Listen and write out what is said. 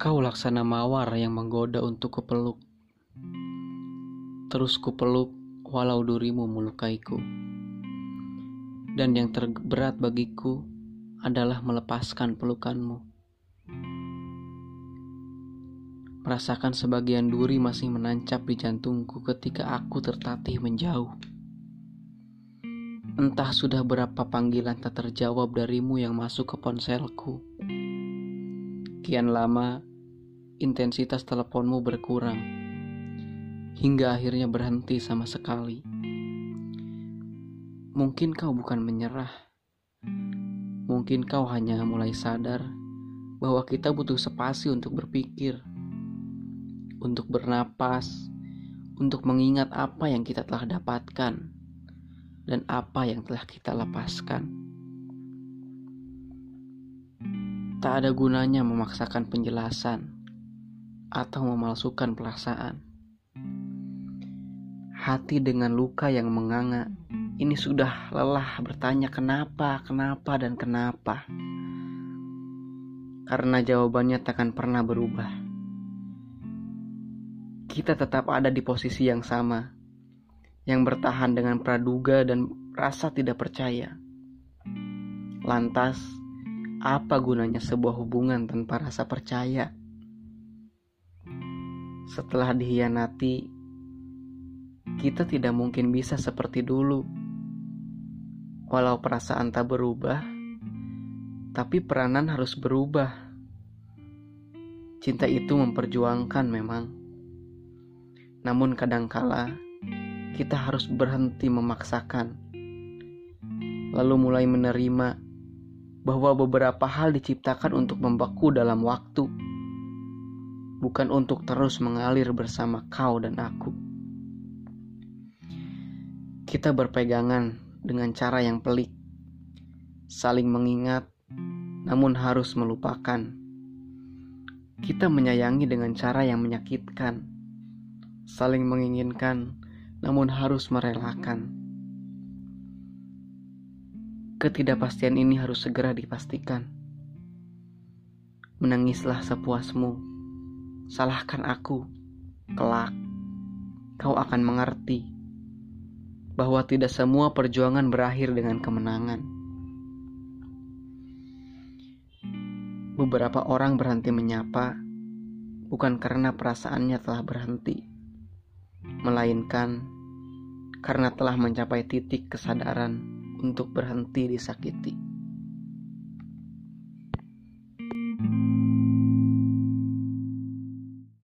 Kau laksana mawar yang menggoda untuk kupeluk. Terus kupeluk walau durimu melukaiku. Dan yang terberat bagiku adalah melepaskan pelukanmu. Merasakan sebagian duri masih menancap di jantungku ketika aku tertatih menjauh. Entah sudah berapa panggilan tak terjawab darimu yang masuk ke ponselku. Kian lama intensitas teleponmu berkurang hingga akhirnya berhenti sama sekali. Mungkin kau bukan menyerah, mungkin kau hanya mulai sadar bahwa kita butuh spasi untuk berpikir, untuk bernapas, untuk mengingat apa yang kita telah dapatkan dan apa yang telah kita lepaskan. Tak ada gunanya memaksakan penjelasan atau memalsukan perasaan. Hati dengan luka yang menganga ini sudah lelah bertanya kenapa, kenapa, dan kenapa. Karena jawabannya takkan pernah berubah. Kita tetap ada di posisi yang sama, yang bertahan dengan praduga dan rasa tidak percaya. Lantas, apa gunanya sebuah hubungan tanpa rasa percaya? Setelah dihianati, kita tidak mungkin bisa seperti dulu. Walau perasaan tak berubah, tapi peranan harus berubah. Cinta itu memperjuangkan memang. Namun kadangkala kita harus berhenti memaksakan. Lalu mulai menerima bahwa beberapa hal diciptakan untuk membeku dalam waktu bukan untuk terus mengalir bersama kau dan aku. Kita berpegangan dengan cara yang pelik, saling mengingat, namun harus melupakan. Kita menyayangi dengan cara yang menyakitkan, saling menginginkan, namun harus merelakan. Ketidakpastian ini harus segera dipastikan. Menangislah sepuasmu salahkan aku. Kelak, kau akan mengerti bahwa tidak semua perjuangan berakhir dengan kemenangan. Beberapa orang berhenti menyapa bukan karena perasaannya telah berhenti, melainkan karena telah mencapai titik kesadaran untuk berhenti disakiti.